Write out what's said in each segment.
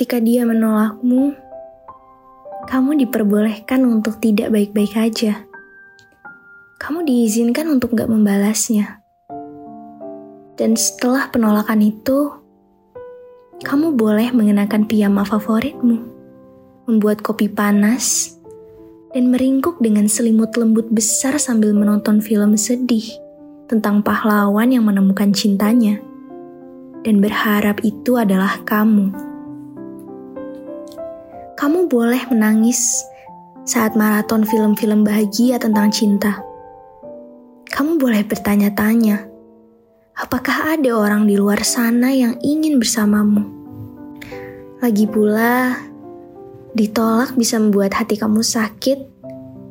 Ketika dia menolakmu, kamu diperbolehkan untuk tidak baik-baik aja. Kamu diizinkan untuk gak membalasnya. Dan setelah penolakan itu, kamu boleh mengenakan piyama favoritmu, membuat kopi panas, dan meringkuk dengan selimut lembut besar sambil menonton film sedih tentang pahlawan yang menemukan cintanya, dan berharap itu adalah kamu kamu boleh menangis saat maraton film-film bahagia tentang cinta. Kamu boleh bertanya-tanya, apakah ada orang di luar sana yang ingin bersamamu? Lagi pula, ditolak bisa membuat hati kamu sakit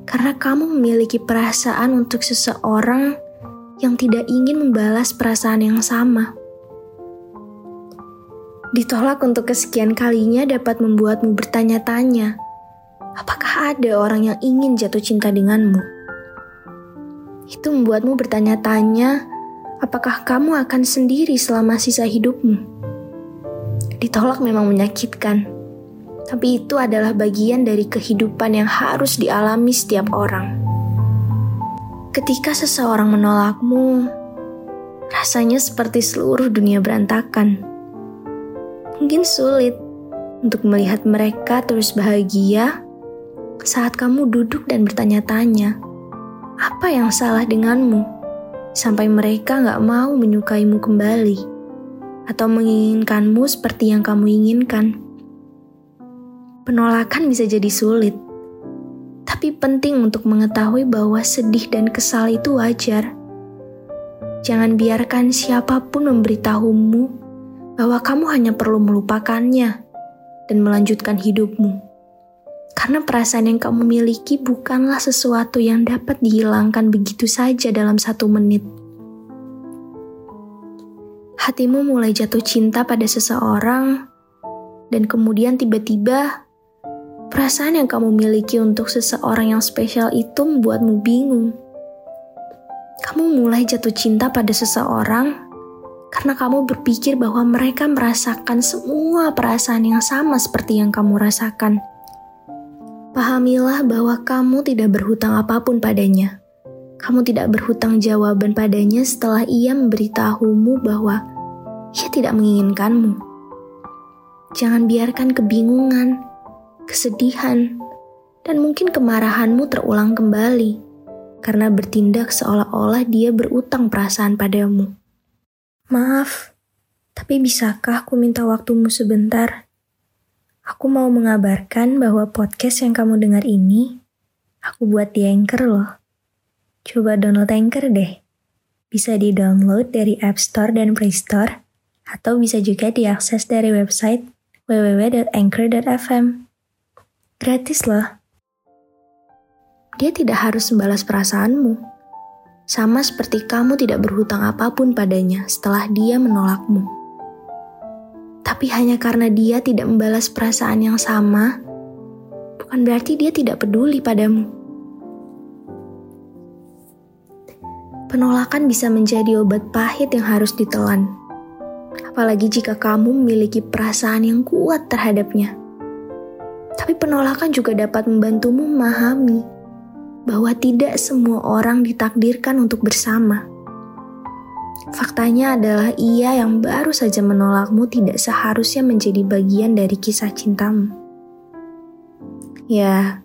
karena kamu memiliki perasaan untuk seseorang yang tidak ingin membalas perasaan yang sama. Ditolak untuk kesekian kalinya dapat membuatmu bertanya-tanya, apakah ada orang yang ingin jatuh cinta denganmu? Itu membuatmu bertanya-tanya, apakah kamu akan sendiri selama sisa hidupmu? Ditolak memang menyakitkan, tapi itu adalah bagian dari kehidupan yang harus dialami setiap orang. Ketika seseorang menolakmu, rasanya seperti seluruh dunia berantakan mungkin sulit untuk melihat mereka terus bahagia saat kamu duduk dan bertanya-tanya, apa yang salah denganmu sampai mereka nggak mau menyukaimu kembali atau menginginkanmu seperti yang kamu inginkan. Penolakan bisa jadi sulit, tapi penting untuk mengetahui bahwa sedih dan kesal itu wajar. Jangan biarkan siapa pun memberitahumu bahwa kamu hanya perlu melupakannya dan melanjutkan hidupmu. Karena perasaan yang kamu miliki bukanlah sesuatu yang dapat dihilangkan begitu saja dalam satu menit. Hatimu mulai jatuh cinta pada seseorang, dan kemudian tiba-tiba perasaan yang kamu miliki untuk seseorang yang spesial itu membuatmu bingung. Kamu mulai jatuh cinta pada seseorang karena kamu berpikir bahwa mereka merasakan semua perasaan yang sama seperti yang kamu rasakan. Pahamilah bahwa kamu tidak berhutang apa pun padanya. Kamu tidak berhutang jawaban padanya setelah ia memberitahumu bahwa ia tidak menginginkanmu. Jangan biarkan kebingungan, kesedihan, dan mungkin kemarahanmu terulang kembali karena bertindak seolah-olah dia berutang perasaan padamu. Maaf, tapi bisakah aku minta waktumu sebentar? Aku mau mengabarkan bahwa podcast yang kamu dengar ini, aku buat di Anchor loh. Coba download Anchor deh. Bisa di-download dari App Store dan Play Store, atau bisa juga diakses dari website www.anchor.fm. Gratis loh. Dia tidak harus membalas perasaanmu sama seperti kamu tidak berhutang apa pun padanya setelah dia menolakmu. Tapi hanya karena dia tidak membalas perasaan yang sama, bukan berarti dia tidak peduli padamu. Penolakan bisa menjadi obat pahit yang harus ditelan, apalagi jika kamu memiliki perasaan yang kuat terhadapnya. Tapi penolakan juga dapat membantumu memahami bahwa tidak semua orang ditakdirkan untuk bersama. Faktanya adalah ia yang baru saja menolakmu tidak seharusnya menjadi bagian dari kisah cintamu. Ya,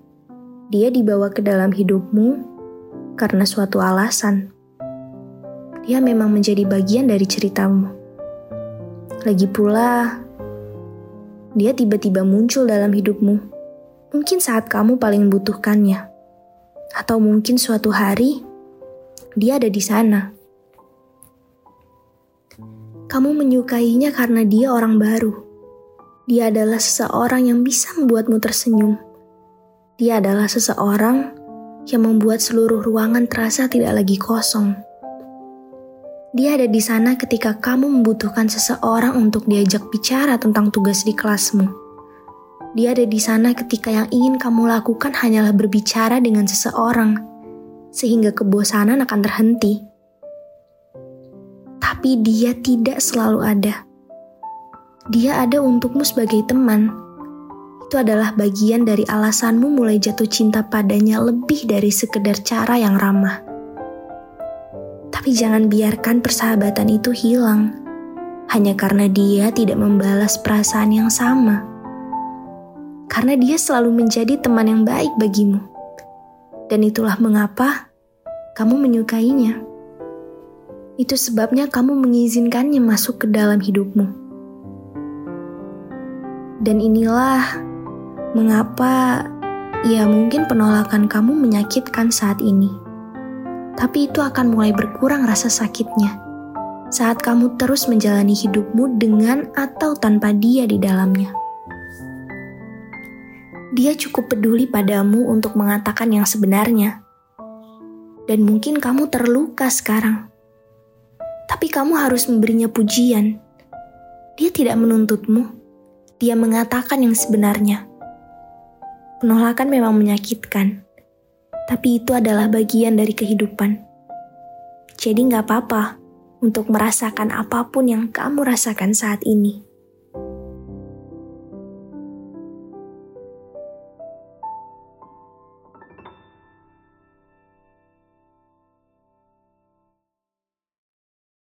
dia dibawa ke dalam hidupmu karena suatu alasan. Dia memang menjadi bagian dari ceritamu. Lagi pula, dia tiba-tiba muncul dalam hidupmu. Mungkin saat kamu paling membutuhkannya. Atau mungkin suatu hari, dia ada di sana. Kamu menyukainya karena dia orang baru. Dia adalah seseorang yang bisa membuatmu tersenyum. Dia adalah seseorang yang membuat seluruh ruangan terasa tidak lagi kosong. Dia ada di sana ketika kamu membutuhkan seseorang untuk diajak bicara tentang tugas di kelasmu. Dia ada di sana ketika yang ingin kamu lakukan hanyalah berbicara dengan seseorang, sehingga kebosanan akan terhenti. Tapi dia tidak selalu ada. Dia ada untukmu sebagai teman. Itu adalah bagian dari alasanmu mulai jatuh cinta padanya lebih dari sekedar cara yang ramah. Tapi jangan biarkan persahabatan itu hilang hanya karena dia tidak membalas perasaan yang sama. Karena dia selalu menjadi teman yang baik bagimu. Dan itulah mengapa kamu menyukainya. Itu sebabnya kamu mengizinkannya masuk ke dalam hidupmu. Dan inilah mengapa ya mungkin penolakan kamu menyakitkan saat ini tapi itu akan mulai berkurang rasa sakitnya saat kamu terus menjalani hidupmu dengan atau tanpa dia di dalamnya. Dia cukup peduli padamu untuk mengatakan yang sebenarnya, dan mungkin kamu terluka sekarang, tapi kamu harus memberinya pujian. Dia tidak menuntutmu, dia mengatakan yang sebenarnya. Penolakan memang menyakitkan tapi itu adalah bagian dari kehidupan. Jadi nggak apa-apa untuk merasakan apa pun yang kamu rasakan saat ini.